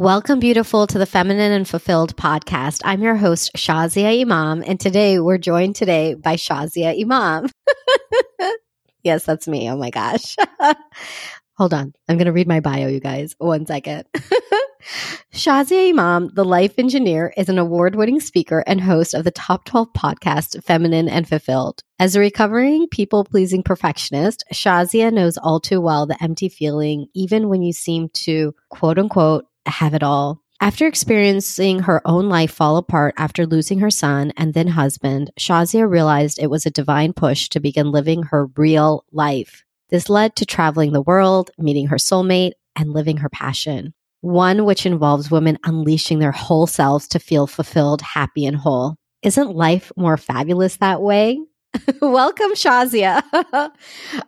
Welcome, beautiful, to the Feminine and Fulfilled podcast. I'm your host, Shazia Imam, and today we're joined today by Shazia Imam. yes, that's me. Oh my gosh. Hold on. I'm going to read my bio, you guys. One second. Shazia Imam, the life engineer, is an award winning speaker and host of the top 12 podcast, Feminine and Fulfilled. As a recovering people pleasing perfectionist, Shazia knows all too well the empty feeling, even when you seem to quote unquote have it all. After experiencing her own life fall apart after losing her son and then husband, Shazia realized it was a divine push to begin living her real life. This led to traveling the world, meeting her soulmate, and living her passion. One which involves women unleashing their whole selves to feel fulfilled, happy, and whole. Isn't life more fabulous that way? Welcome, Shazia.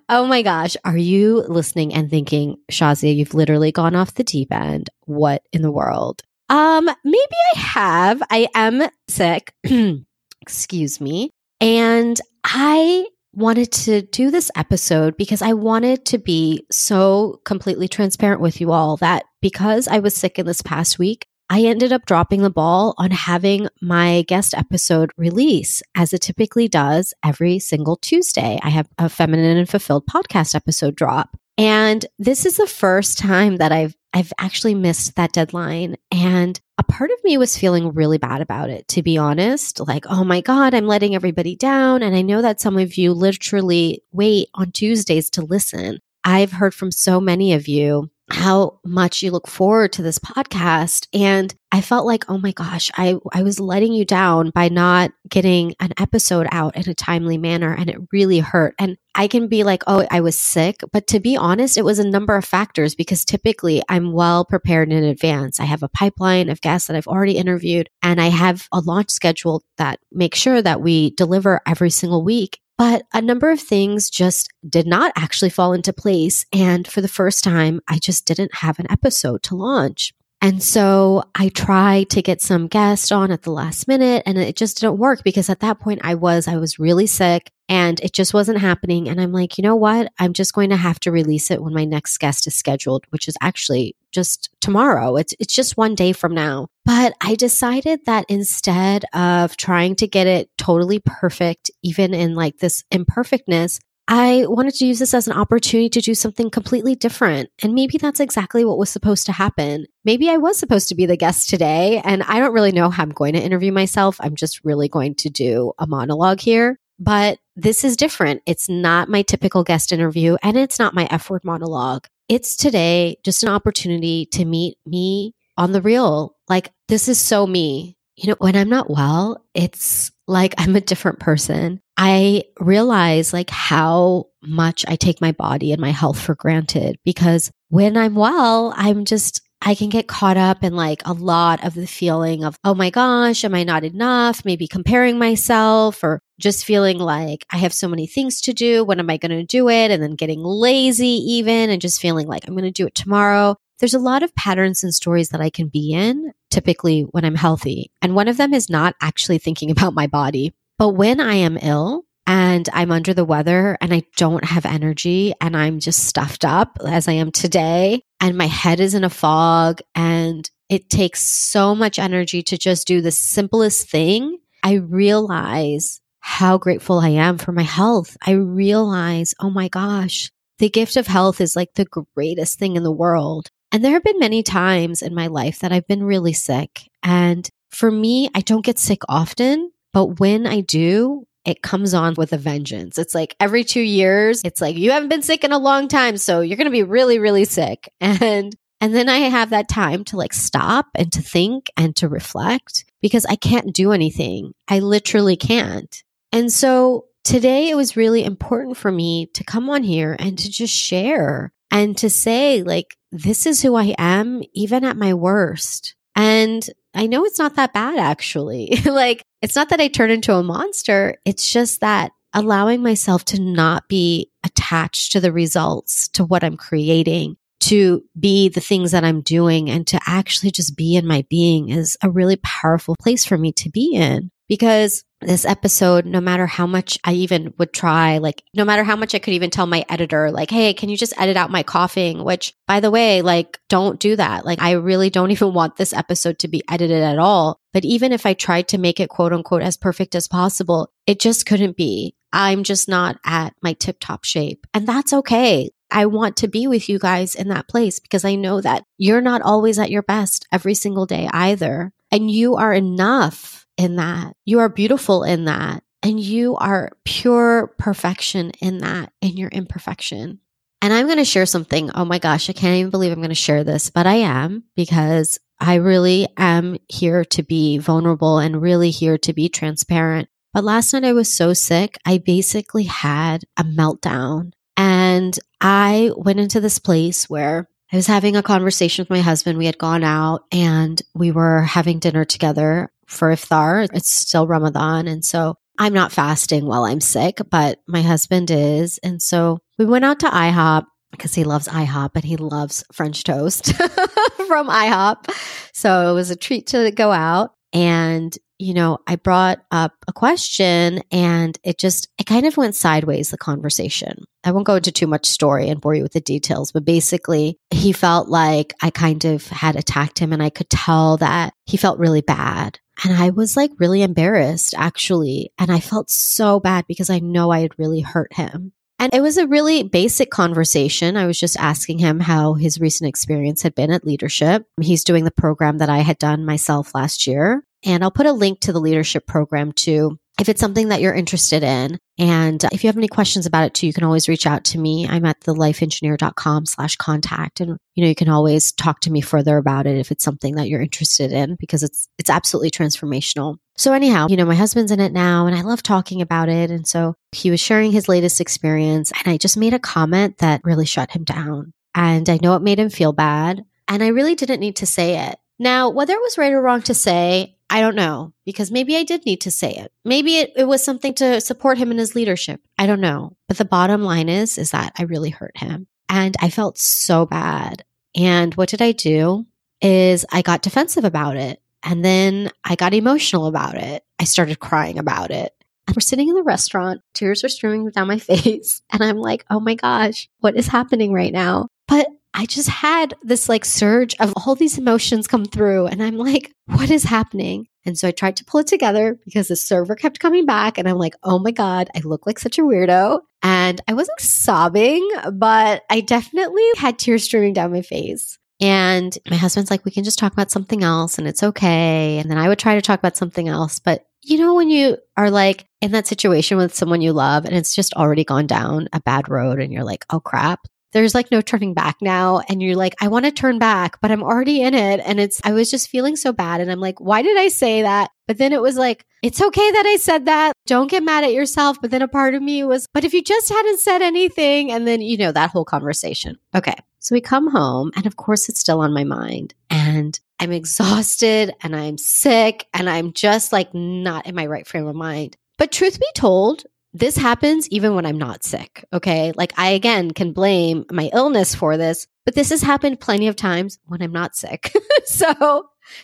oh my gosh. Are you listening and thinking, Shazia, you've literally gone off the deep end? What in the world? Um, maybe I have. I am sick. Excuse me. And I wanted to do this episode because I wanted to be so completely transparent with you all that because I was sick in this past week, I ended up dropping the ball on having my guest episode release as it typically does every single Tuesday. I have a feminine and fulfilled podcast episode drop. And this is the first time that I've I've actually missed that deadline and a part of me was feeling really bad about it to be honest like oh my god I'm letting everybody down and I know that some of you literally wait on Tuesdays to listen I've heard from so many of you how much you look forward to this podcast. And I felt like, oh my gosh, I, I was letting you down by not getting an episode out in a timely manner. And it really hurt. And I can be like, oh, I was sick. But to be honest, it was a number of factors because typically I'm well prepared in advance. I have a pipeline of guests that I've already interviewed and I have a launch schedule that makes sure that we deliver every single week. But a number of things just did not actually fall into place. And for the first time, I just didn't have an episode to launch. And so I tried to get some guest on at the last minute and it just didn't work because at that point I was, I was really sick and it just wasn't happening. And I'm like, you know what? I'm just going to have to release it when my next guest is scheduled, which is actually just tomorrow. It's, it's just one day from now. But I decided that instead of trying to get it totally perfect, even in like this imperfectness, I wanted to use this as an opportunity to do something completely different. And maybe that's exactly what was supposed to happen. Maybe I was supposed to be the guest today, and I don't really know how I'm going to interview myself. I'm just really going to do a monologue here. But this is different. It's not my typical guest interview, and it's not my F word monologue. It's today just an opportunity to meet me on the real. Like, this is so me. You know, when I'm not well, it's like I'm a different person. I realize like how much I take my body and my health for granted because when I'm well, I'm just I can get caught up in like a lot of the feeling of, oh my gosh, am I not enough? Maybe comparing myself or just feeling like I have so many things to do. When am I going to do it? And then getting lazy even and just feeling like I'm going to do it tomorrow. There's a lot of patterns and stories that I can be in typically when I'm healthy. And one of them is not actually thinking about my body. But when I am ill, and I'm under the weather and I don't have energy and I'm just stuffed up as I am today and my head is in a fog and it takes so much energy to just do the simplest thing, I realize how grateful I am for my health. I realize, oh my gosh, the gift of health is like the greatest thing in the world. And there have been many times in my life that I've been really sick. And for me, I don't get sick often, but when I do, it comes on with a vengeance. It's like every two years, it's like, you haven't been sick in a long time. So you're going to be really, really sick. And, and then I have that time to like stop and to think and to reflect because I can't do anything. I literally can't. And so today it was really important for me to come on here and to just share and to say, like, this is who I am, even at my worst. And I know it's not that bad, actually. like, it's not that I turn into a monster. It's just that allowing myself to not be attached to the results, to what I'm creating, to be the things that I'm doing, and to actually just be in my being is a really powerful place for me to be in. Because this episode, no matter how much I even would try, like, no matter how much I could even tell my editor, like, hey, can you just edit out my coughing? Which, by the way, like, don't do that. Like, I really don't even want this episode to be edited at all. But even if I tried to make it quote unquote as perfect as possible, it just couldn't be. I'm just not at my tip top shape. And that's okay. I want to be with you guys in that place because I know that you're not always at your best every single day either. And you are enough in that. You are beautiful in that. And you are pure perfection in that, in your imperfection. And I'm going to share something. Oh my gosh, I can't even believe I'm going to share this, but I am because I really am here to be vulnerable and really here to be transparent. But last night I was so sick, I basically had a meltdown. And I went into this place where I was having a conversation with my husband. We had gone out and we were having dinner together for iftar. It's still Ramadan. And so I'm not fasting while I'm sick, but my husband is. And so we went out to IHOP because he loves IHOP and he loves French toast from IHOP. So it was a treat to go out. And, you know, I brought up a question and it just, it kind of went sideways, the conversation. I won't go into too much story and bore you with the details, but basically, he felt like I kind of had attacked him and I could tell that he felt really bad. And I was like really embarrassed actually. And I felt so bad because I know I had really hurt him. And it was a really basic conversation. I was just asking him how his recent experience had been at leadership. He's doing the program that I had done myself last year. And I'll put a link to the leadership program too if it's something that you're interested in. And if you have any questions about it too, you can always reach out to me. I'm at thelifeengineer.com slash contact. And, you know, you can always talk to me further about it if it's something that you're interested in because it's, it's absolutely transformational. So anyhow, you know, my husband's in it now and I love talking about it. And so he was sharing his latest experience and I just made a comment that really shut him down. And I know it made him feel bad. And I really didn't need to say it. Now, whether it was right or wrong to say, I don't know because maybe I did need to say it. Maybe it, it was something to support him in his leadership. I don't know. But the bottom line is, is that I really hurt him and I felt so bad. And what did I do? Is I got defensive about it. And then I got emotional about it. I started crying about it. And we're sitting in the restaurant, tears are streaming down my face. And I'm like, oh my gosh, what is happening right now? But I just had this like surge of all these emotions come through. And I'm like, what is happening? And so I tried to pull it together because the server kept coming back. And I'm like, oh my God, I look like such a weirdo. And I wasn't sobbing, but I definitely had tears streaming down my face. And my husband's like, we can just talk about something else and it's okay. And then I would try to talk about something else. But you know, when you are like in that situation with someone you love and it's just already gone down a bad road and you're like, oh crap, there's like no turning back now. And you're like, I want to turn back, but I'm already in it. And it's, I was just feeling so bad. And I'm like, why did I say that? But then it was like, it's okay that I said that. Don't get mad at yourself. But then a part of me was, but if you just hadn't said anything, and then, you know, that whole conversation. Okay. So we come home, and of course, it's still on my mind. And I'm exhausted and I'm sick and I'm just like not in my right frame of mind. But truth be told, this happens even when I'm not sick. Okay. Like I again can blame my illness for this, but this has happened plenty of times when I'm not sick. so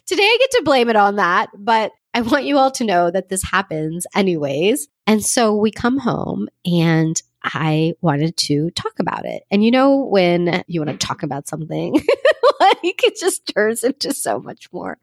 today I get to blame it on that, but I want you all to know that this happens anyways. And so we come home and I wanted to talk about it. And you know, when you want to talk about something, like it just turns into so much more.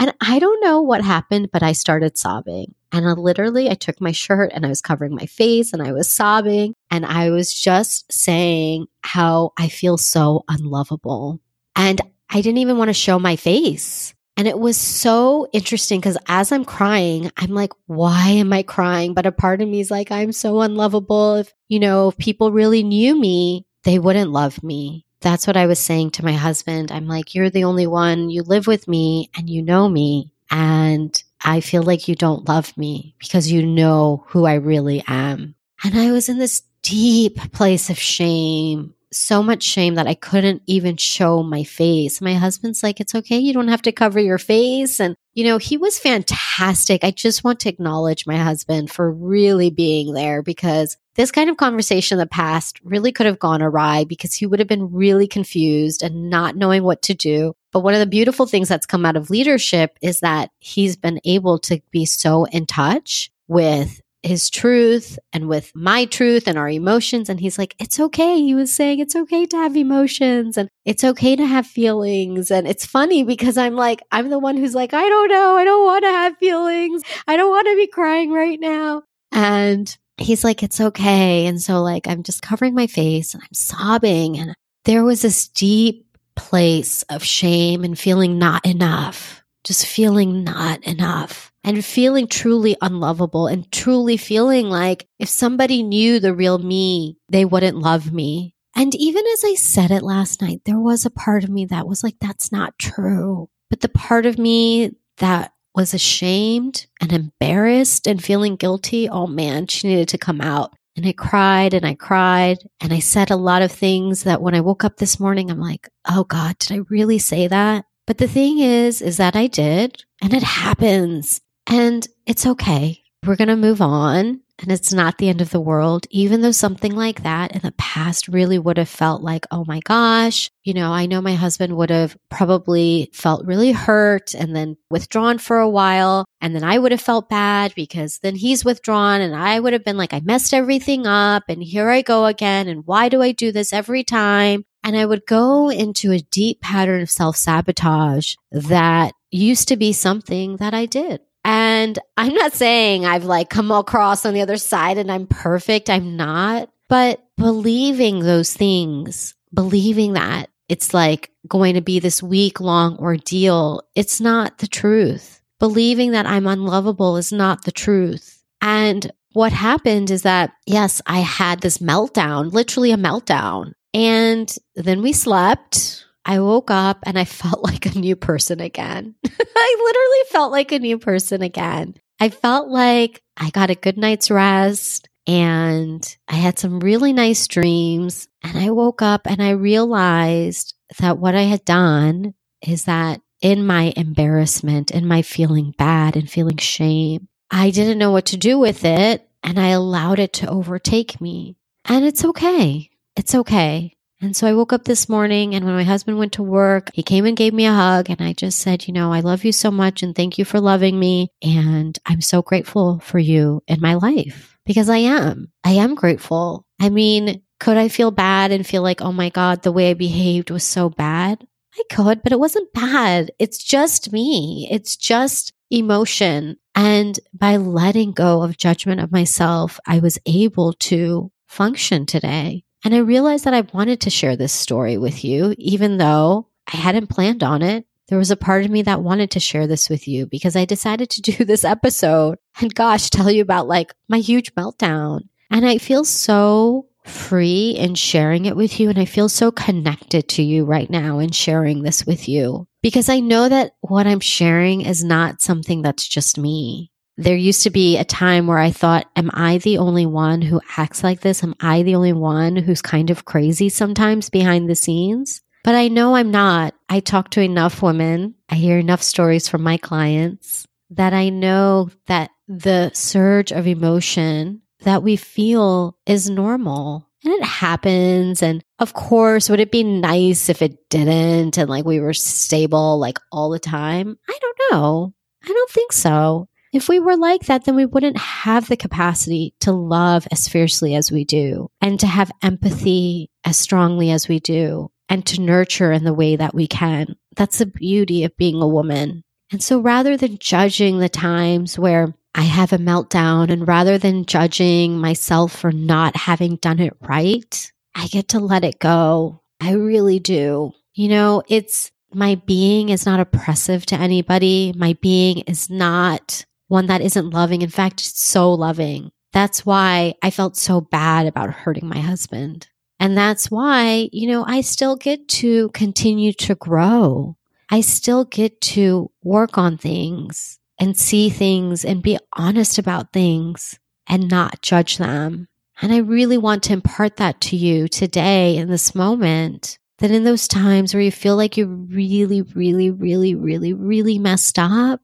And I don't know what happened, but I started sobbing. And I literally, I took my shirt and I was covering my face and I was sobbing. And I was just saying how I feel so unlovable. And I didn't even want to show my face. And it was so interesting because as I'm crying, I'm like, why am I crying? But a part of me is like, I'm so unlovable. If, you know, if people really knew me, they wouldn't love me that's what I was saying to my husband. I'm like, you're the only one, you live with me and you know me. And I feel like you don't love me because you know who I really am. And I was in this deep place of shame so much shame that I couldn't even show my face. My husband's like, it's okay. You don't have to cover your face. And, you know, he was fantastic. I just want to acknowledge my husband for really being there because this kind of conversation in the past really could have gone awry because he would have been really confused and not knowing what to do. But one of the beautiful things that's come out of leadership is that he's been able to be so in touch with his truth and with my truth and our emotions. And he's like, it's okay. He was saying it's okay to have emotions and it's okay to have feelings. And it's funny because I'm like, I'm the one who's like, I don't know. I don't want to have feelings. I don't want to be crying right now. And he's like, it's okay. And so, like, I'm just covering my face and I'm sobbing. And there was this deep place of shame and feeling not enough, just feeling not enough and feeling truly unlovable and truly feeling like if somebody knew the real me, they wouldn't love me. And even as I said it last night, there was a part of me that was like, that's not true. But the part of me that was ashamed and embarrassed and feeling guilty, oh man, she needed to come out. And I cried and I cried and I said a lot of things that when I woke up this morning, I'm like, oh God, did I really say that? But the thing is, is that I did and it happens. And it's okay. We're going to move on. And it's not the end of the world, even though something like that in the past really would have felt like, oh my gosh, you know, I know my husband would have probably felt really hurt and then withdrawn for a while. And then I would have felt bad because then he's withdrawn and I would have been like, I messed everything up and here I go again. And why do I do this every time? And I would go into a deep pattern of self sabotage that used to be something that I did. And I'm not saying I've like come across on the other side and I'm perfect. I'm not. But believing those things, believing that it's like going to be this week long ordeal, it's not the truth. Believing that I'm unlovable is not the truth. And what happened is that, yes, I had this meltdown, literally a meltdown. And then we slept I woke up and I felt like a new person again. I literally felt like a new person again. I felt like I got a good night's rest and I had some really nice dreams. And I woke up and I realized that what I had done is that in my embarrassment, in my feeling bad and feeling shame, I didn't know what to do with it and I allowed it to overtake me. And it's okay. It's okay. And so I woke up this morning and when my husband went to work, he came and gave me a hug and I just said, you know, I love you so much and thank you for loving me. And I'm so grateful for you in my life because I am. I am grateful. I mean, could I feel bad and feel like, oh my God, the way I behaved was so bad? I could, but it wasn't bad. It's just me. It's just emotion. And by letting go of judgment of myself, I was able to function today. And I realized that I wanted to share this story with you, even though I hadn't planned on it. There was a part of me that wanted to share this with you because I decided to do this episode and gosh, tell you about like my huge meltdown. And I feel so free in sharing it with you. And I feel so connected to you right now in sharing this with you because I know that what I'm sharing is not something that's just me. There used to be a time where I thought, am I the only one who acts like this? Am I the only one who's kind of crazy sometimes behind the scenes? But I know I'm not. I talk to enough women. I hear enough stories from my clients that I know that the surge of emotion that we feel is normal and it happens. And of course, would it be nice if it didn't and like we were stable like all the time? I don't know. I don't think so. If we were like that, then we wouldn't have the capacity to love as fiercely as we do and to have empathy as strongly as we do and to nurture in the way that we can. That's the beauty of being a woman. And so rather than judging the times where I have a meltdown and rather than judging myself for not having done it right, I get to let it go. I really do. You know, it's my being is not oppressive to anybody. My being is not one that isn't loving. In fact, so loving. That's why I felt so bad about hurting my husband. And that's why, you know, I still get to continue to grow. I still get to work on things and see things and be honest about things and not judge them. And I really want to impart that to you today in this moment that in those times where you feel like you really, really, really, really, really messed up,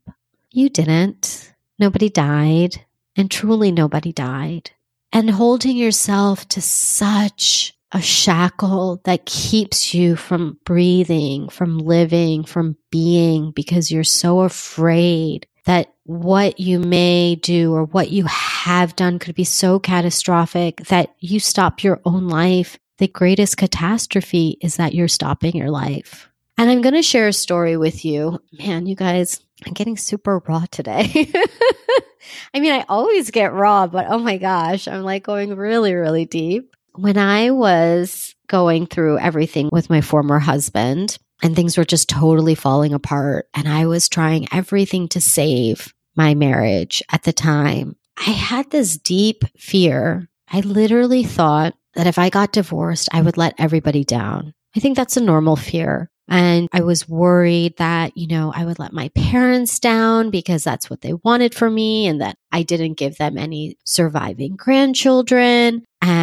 you didn't. Nobody died. And truly, nobody died. And holding yourself to such a shackle that keeps you from breathing, from living, from being, because you're so afraid that what you may do or what you have done could be so catastrophic that you stop your own life. The greatest catastrophe is that you're stopping your life. And I'm going to share a story with you. Man, you guys, I'm getting super raw today. I mean, I always get raw, but oh my gosh, I'm like going really, really deep. When I was going through everything with my former husband, and things were just totally falling apart, and I was trying everything to save my marriage at the time, I had this deep fear. I literally thought that if I got divorced, I would let everybody down. I think that's a normal fear. And I was worried that, you know, I would let my parents down because that's what they wanted for me and that I didn't give them any surviving grandchildren. And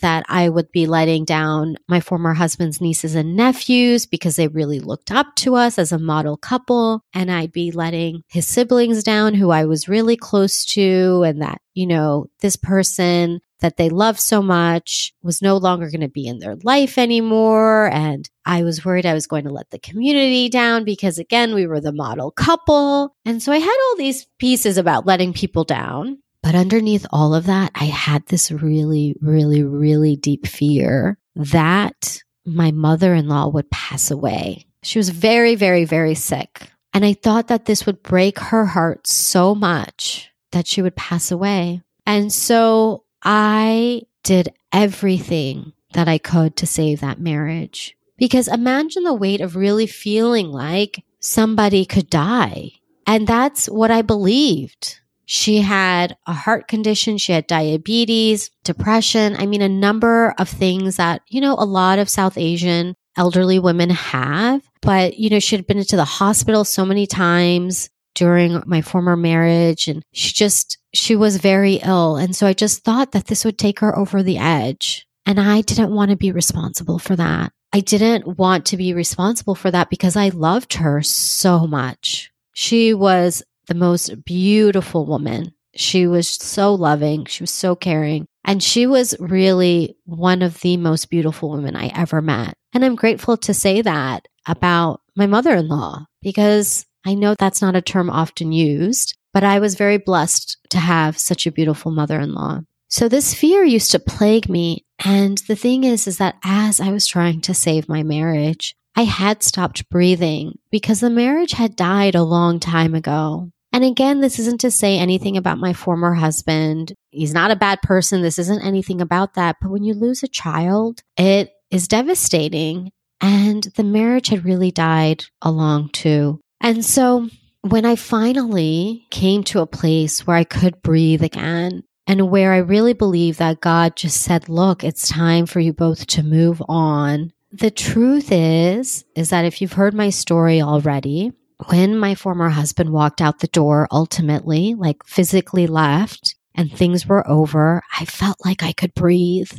that I would be letting down my former husband's nieces and nephews because they really looked up to us as a model couple. And I'd be letting his siblings down who I was really close to and that, you know, this person that they loved so much was no longer going to be in their life anymore. And I was worried I was going to let the community down because, again, we were the model couple. And so I had all these pieces about letting people down. But underneath all of that, I had this really, really, really deep fear that my mother in law would pass away. She was very, very, very sick. And I thought that this would break her heart so much that she would pass away. And so I did everything that I could to save that marriage. Because imagine the weight of really feeling like somebody could die. And that's what I believed. She had a heart condition. She had diabetes, depression. I mean, a number of things that, you know, a lot of South Asian elderly women have. But, you know, she had been into the hospital so many times during my former marriage and she just, she was very ill. And so I just thought that this would take her over the edge. And I didn't want to be responsible for that. I didn't want to be responsible for that because I loved her so much. She was the most beautiful woman. She was so loving. She was so caring. And she was really one of the most beautiful women I ever met. And I'm grateful to say that about my mother in law because I know that's not a term often used, but I was very blessed to have such a beautiful mother in law. So this fear used to plague me. And the thing is, is that as I was trying to save my marriage, I had stopped breathing because the marriage had died a long time ago. And again, this isn't to say anything about my former husband. He's not a bad person. This isn't anything about that. But when you lose a child, it is devastating. And the marriage had really died along too. And so when I finally came to a place where I could breathe again and where I really believe that God just said, look, it's time for you both to move on. The truth is, is that if you've heard my story already, when my former husband walked out the door, ultimately, like physically left and things were over, I felt like I could breathe.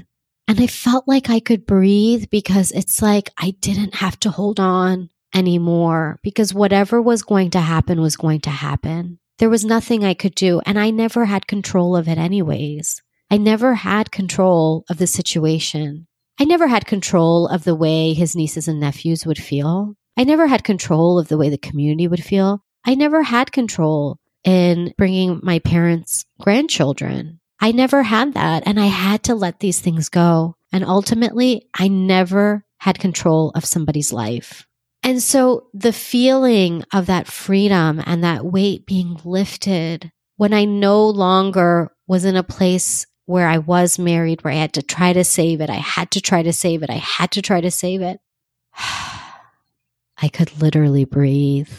And I felt like I could breathe because it's like I didn't have to hold on anymore because whatever was going to happen was going to happen. There was nothing I could do, and I never had control of it, anyways. I never had control of the situation. I never had control of the way his nieces and nephews would feel. I never had control of the way the community would feel. I never had control in bringing my parents' grandchildren. I never had that. And I had to let these things go. And ultimately, I never had control of somebody's life. And so the feeling of that freedom and that weight being lifted when I no longer was in a place where I was married, where I had to try to save it. I had to try to save it. I had to try to save it. I could literally breathe.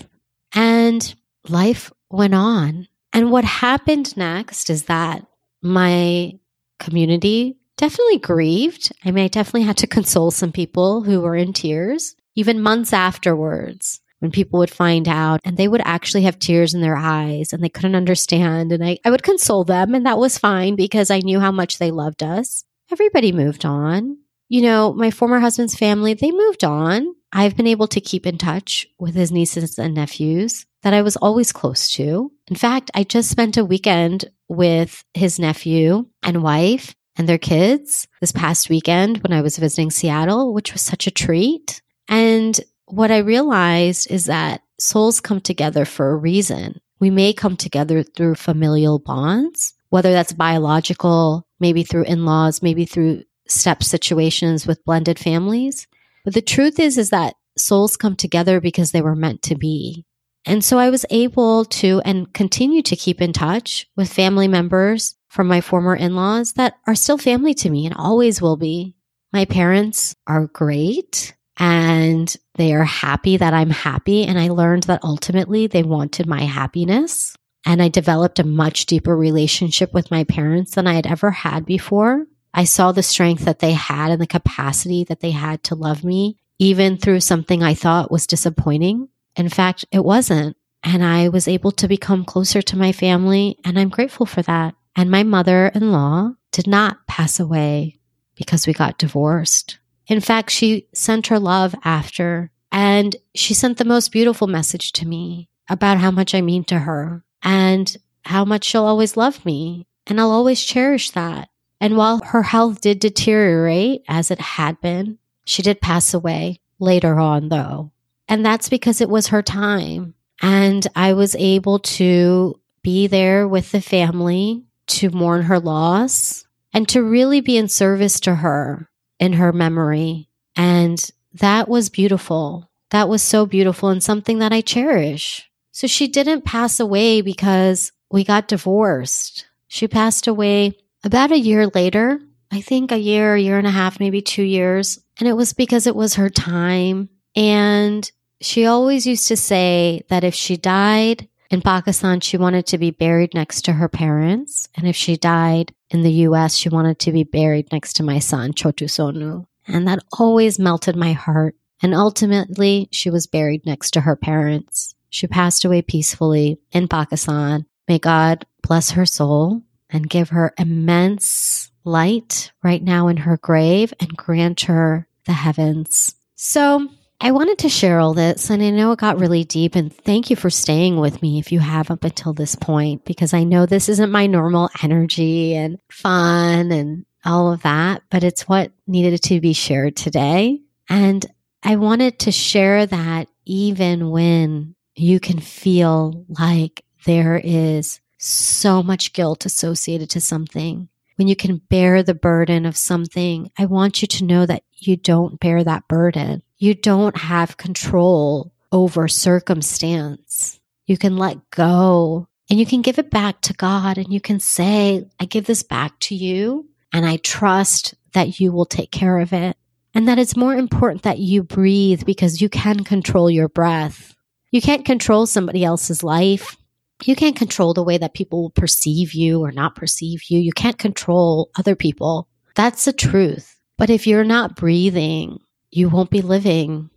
And life went on. And what happened next is that my community definitely grieved. I mean, I definitely had to console some people who were in tears, even months afterwards. when people would find out and they would actually have tears in their eyes and they couldn't understand. And I, I would console them, and that was fine because I knew how much they loved us. Everybody moved on. You know, my former husband's family, they moved on. I've been able to keep in touch with his nieces and nephews that I was always close to. In fact, I just spent a weekend with his nephew and wife and their kids this past weekend when I was visiting Seattle, which was such a treat. And what I realized is that souls come together for a reason. We may come together through familial bonds, whether that's biological, maybe through in laws, maybe through step situations with blended families. But the truth is, is that souls come together because they were meant to be. And so I was able to and continue to keep in touch with family members from my former in laws that are still family to me and always will be. My parents are great and they are happy that I'm happy. And I learned that ultimately they wanted my happiness. And I developed a much deeper relationship with my parents than I had ever had before. I saw the strength that they had and the capacity that they had to love me, even through something I thought was disappointing. In fact, it wasn't. And I was able to become closer to my family, and I'm grateful for that. And my mother in law did not pass away because we got divorced. In fact, she sent her love after, and she sent the most beautiful message to me about how much I mean to her and how much she'll always love me. And I'll always cherish that. And while her health did deteriorate as it had been, she did pass away later on, though. And that's because it was her time. And I was able to be there with the family to mourn her loss and to really be in service to her in her memory. And that was beautiful. That was so beautiful and something that I cherish. So she didn't pass away because we got divorced. She passed away about a year later. I think a year, a year and a half, maybe two years. And it was because it was her time. And she always used to say that if she died in Pakistan, she wanted to be buried next to her parents. And if she died in the US, she wanted to be buried next to my son, Chotu Sonu. And that always melted my heart. And ultimately, she was buried next to her parents. She passed away peacefully in Pakistan. May God bless her soul and give her immense light right now in her grave and grant her the heavens. So I wanted to share all this, and I know it got really deep. And thank you for staying with me if you have up until this point, because I know this isn't my normal energy and fun and all of that, but it's what needed to be shared today. And I wanted to share that even when you can feel like there is so much guilt associated to something, when you can bear the burden of something, I want you to know that you don't bear that burden you don't have control over circumstance. You can let go and you can give it back to God and you can say, I give this back to you and I trust that you will take care of it. And that it's more important that you breathe because you can control your breath. You can't control somebody else's life. You can't control the way that people perceive you or not perceive you. You can't control other people. That's the truth. But if you're not breathing, you won't be living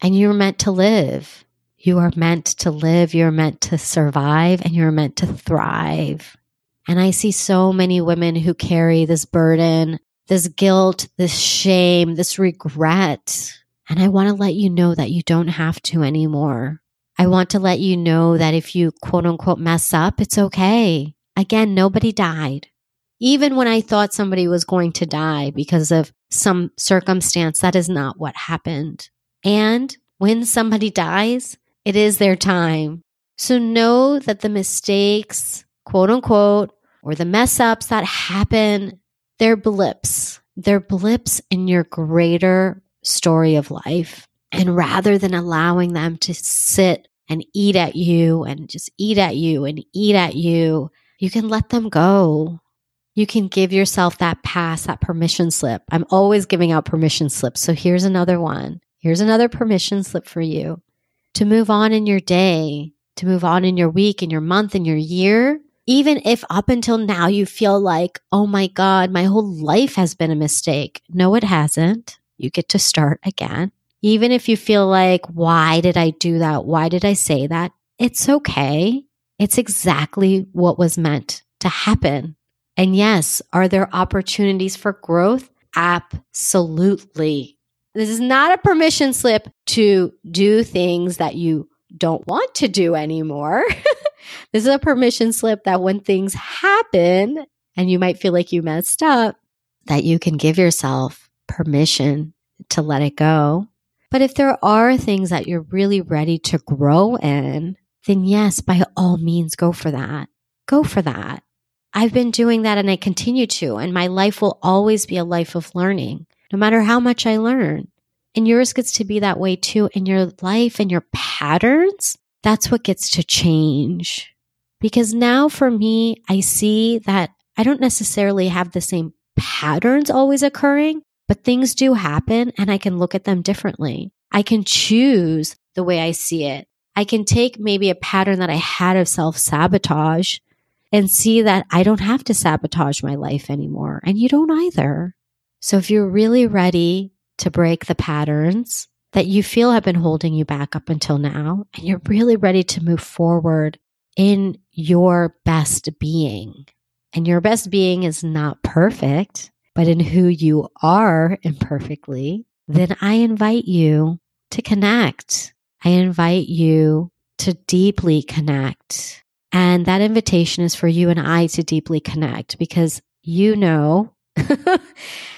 and you're meant to live. You are meant to live. You're meant to survive and you're meant to thrive. And I see so many women who carry this burden, this guilt, this shame, this regret. And I want to let you know that you don't have to anymore. I want to let you know that if you quote unquote mess up, it's okay. Again, nobody died. Even when I thought somebody was going to die because of some circumstance, that is not what happened. And when somebody dies, it is their time. So know that the mistakes, quote unquote, or the mess ups that happen, they're blips. They're blips in your greater story of life. And rather than allowing them to sit and eat at you and just eat at you and eat at you, you can let them go you can give yourself that pass, that permission slip. I'm always giving out permission slips. So here's another one. Here's another permission slip for you to move on in your day, to move on in your week, in your month, in your year. Even if up until now you feel like, oh my God, my whole life has been a mistake. No, it hasn't. You get to start again. Even if you feel like, why did I do that? Why did I say that? It's okay. It's exactly what was meant to happen. And yes, are there opportunities for growth? Absolutely. This is not a permission slip to do things that you don't want to do anymore. this is a permission slip that when things happen and you might feel like you messed up, that you can give yourself permission to let it go. But if there are things that you're really ready to grow in, then yes, by all means, go for that. Go for that. I've been doing that and I continue to, and my life will always be a life of learning, no matter how much I learn. And yours gets to be that way too. In your life and your patterns, that's what gets to change. Because now for me, I see that I don't necessarily have the same patterns always occurring, but things do happen and I can look at them differently. I can choose the way I see it. I can take maybe a pattern that I had of self sabotage and see that I don't have to sabotage my life anymore. And you don't either. So if you're really ready to break the patterns that you feel have been holding you back up until now, and you're really ready to move forward in your best being, and your best being is not perfect, but in who you are imperfectly, then I invite you to connect. I invite you to deeply connect and that invitation is for you and I to deeply connect because you know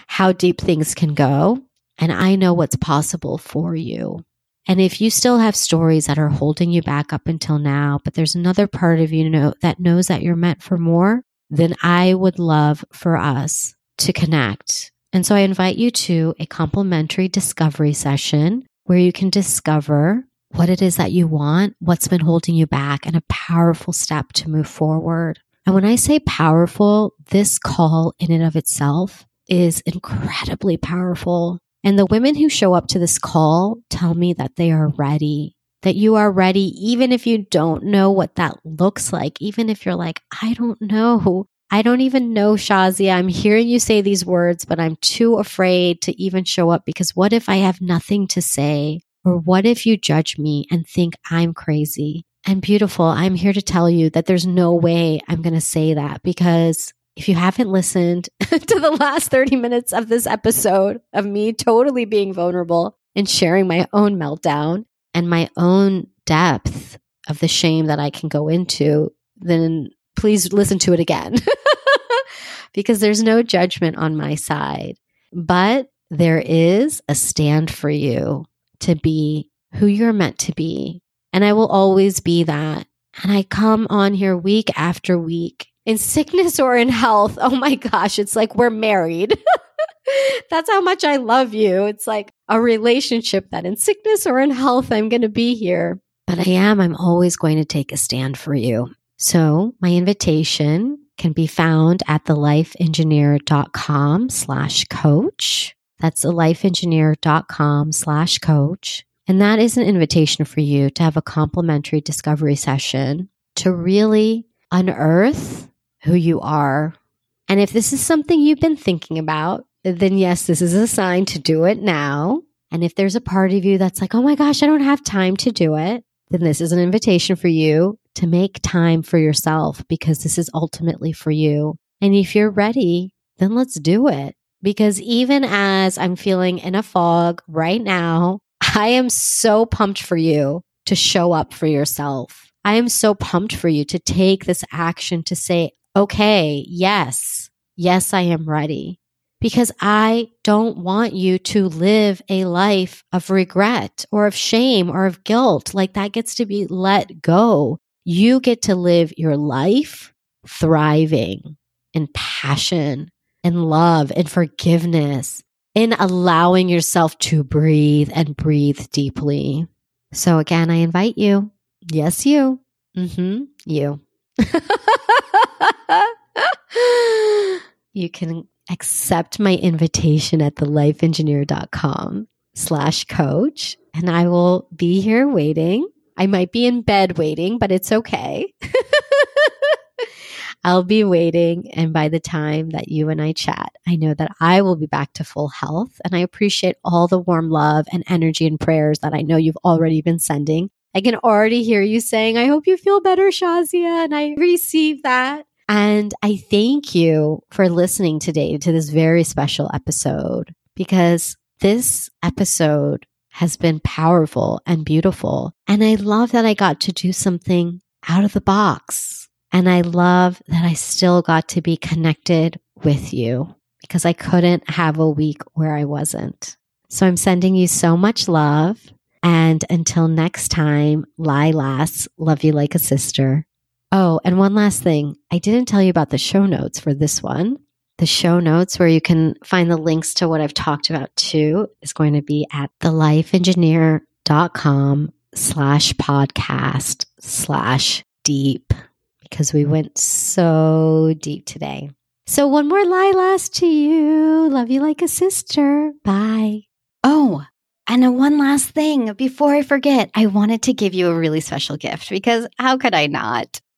how deep things can go. And I know what's possible for you. And if you still have stories that are holding you back up until now, but there's another part of you know, that knows that you're meant for more, then I would love for us to connect. And so I invite you to a complimentary discovery session where you can discover what it is that you want, what's been holding you back, and a powerful step to move forward. And when I say powerful, this call in and of itself is incredibly powerful. And the women who show up to this call tell me that they are ready, that you are ready, even if you don't know what that looks like, even if you're like, I don't know. I don't even know, Shazia. I'm hearing you say these words, but I'm too afraid to even show up because what if I have nothing to say? Or what if you judge me and think I'm crazy? And beautiful, I'm here to tell you that there's no way I'm going to say that because if you haven't listened to the last 30 minutes of this episode of me totally being vulnerable and sharing my own meltdown and my own depth of the shame that I can go into, then please listen to it again because there's no judgment on my side. But there is a stand for you to be who you're meant to be. And I will always be that. And I come on here week after week in sickness or in health. Oh my gosh, it's like we're married. That's how much I love you. It's like a relationship that in sickness or in health, I'm going to be here. But I am, I'm always going to take a stand for you. So my invitation can be found at thelifeengineer.com slash coach. That's the lifeengineer.com slash coach. And that is an invitation for you to have a complimentary discovery session to really unearth who you are. And if this is something you've been thinking about, then yes, this is a sign to do it now. And if there's a part of you that's like, oh my gosh, I don't have time to do it, then this is an invitation for you to make time for yourself because this is ultimately for you. And if you're ready, then let's do it. Because even as I'm feeling in a fog right now, I am so pumped for you to show up for yourself. I am so pumped for you to take this action to say, okay, yes, yes, I am ready. Because I don't want you to live a life of regret or of shame or of guilt. Like that gets to be let go. You get to live your life thriving in passion and love and forgiveness in allowing yourself to breathe and breathe deeply. So again, I invite you. Yes, you. Mm-hmm. You. you can accept my invitation at thelifeengineer.com slash coach and I will be here waiting. I might be in bed waiting, but it's okay. I'll be waiting. And by the time that you and I chat, I know that I will be back to full health. And I appreciate all the warm love and energy and prayers that I know you've already been sending. I can already hear you saying, I hope you feel better, Shazia. And I receive that. And I thank you for listening today to this very special episode because this episode has been powerful and beautiful. And I love that I got to do something out of the box. And I love that I still got to be connected with you because I couldn't have a week where I wasn't. So I'm sending you so much love. And until next time, Lilas, love you like a sister. Oh, and one last thing. I didn't tell you about the show notes for this one. The show notes where you can find the links to what I've talked about too is going to be at thelifeengineer.com slash podcast slash deep because we went so deep today. So one more Lilas to you. Love you like a sister. Bye. Oh, and one last thing before I forget, I wanted to give you a really special gift because how could I not?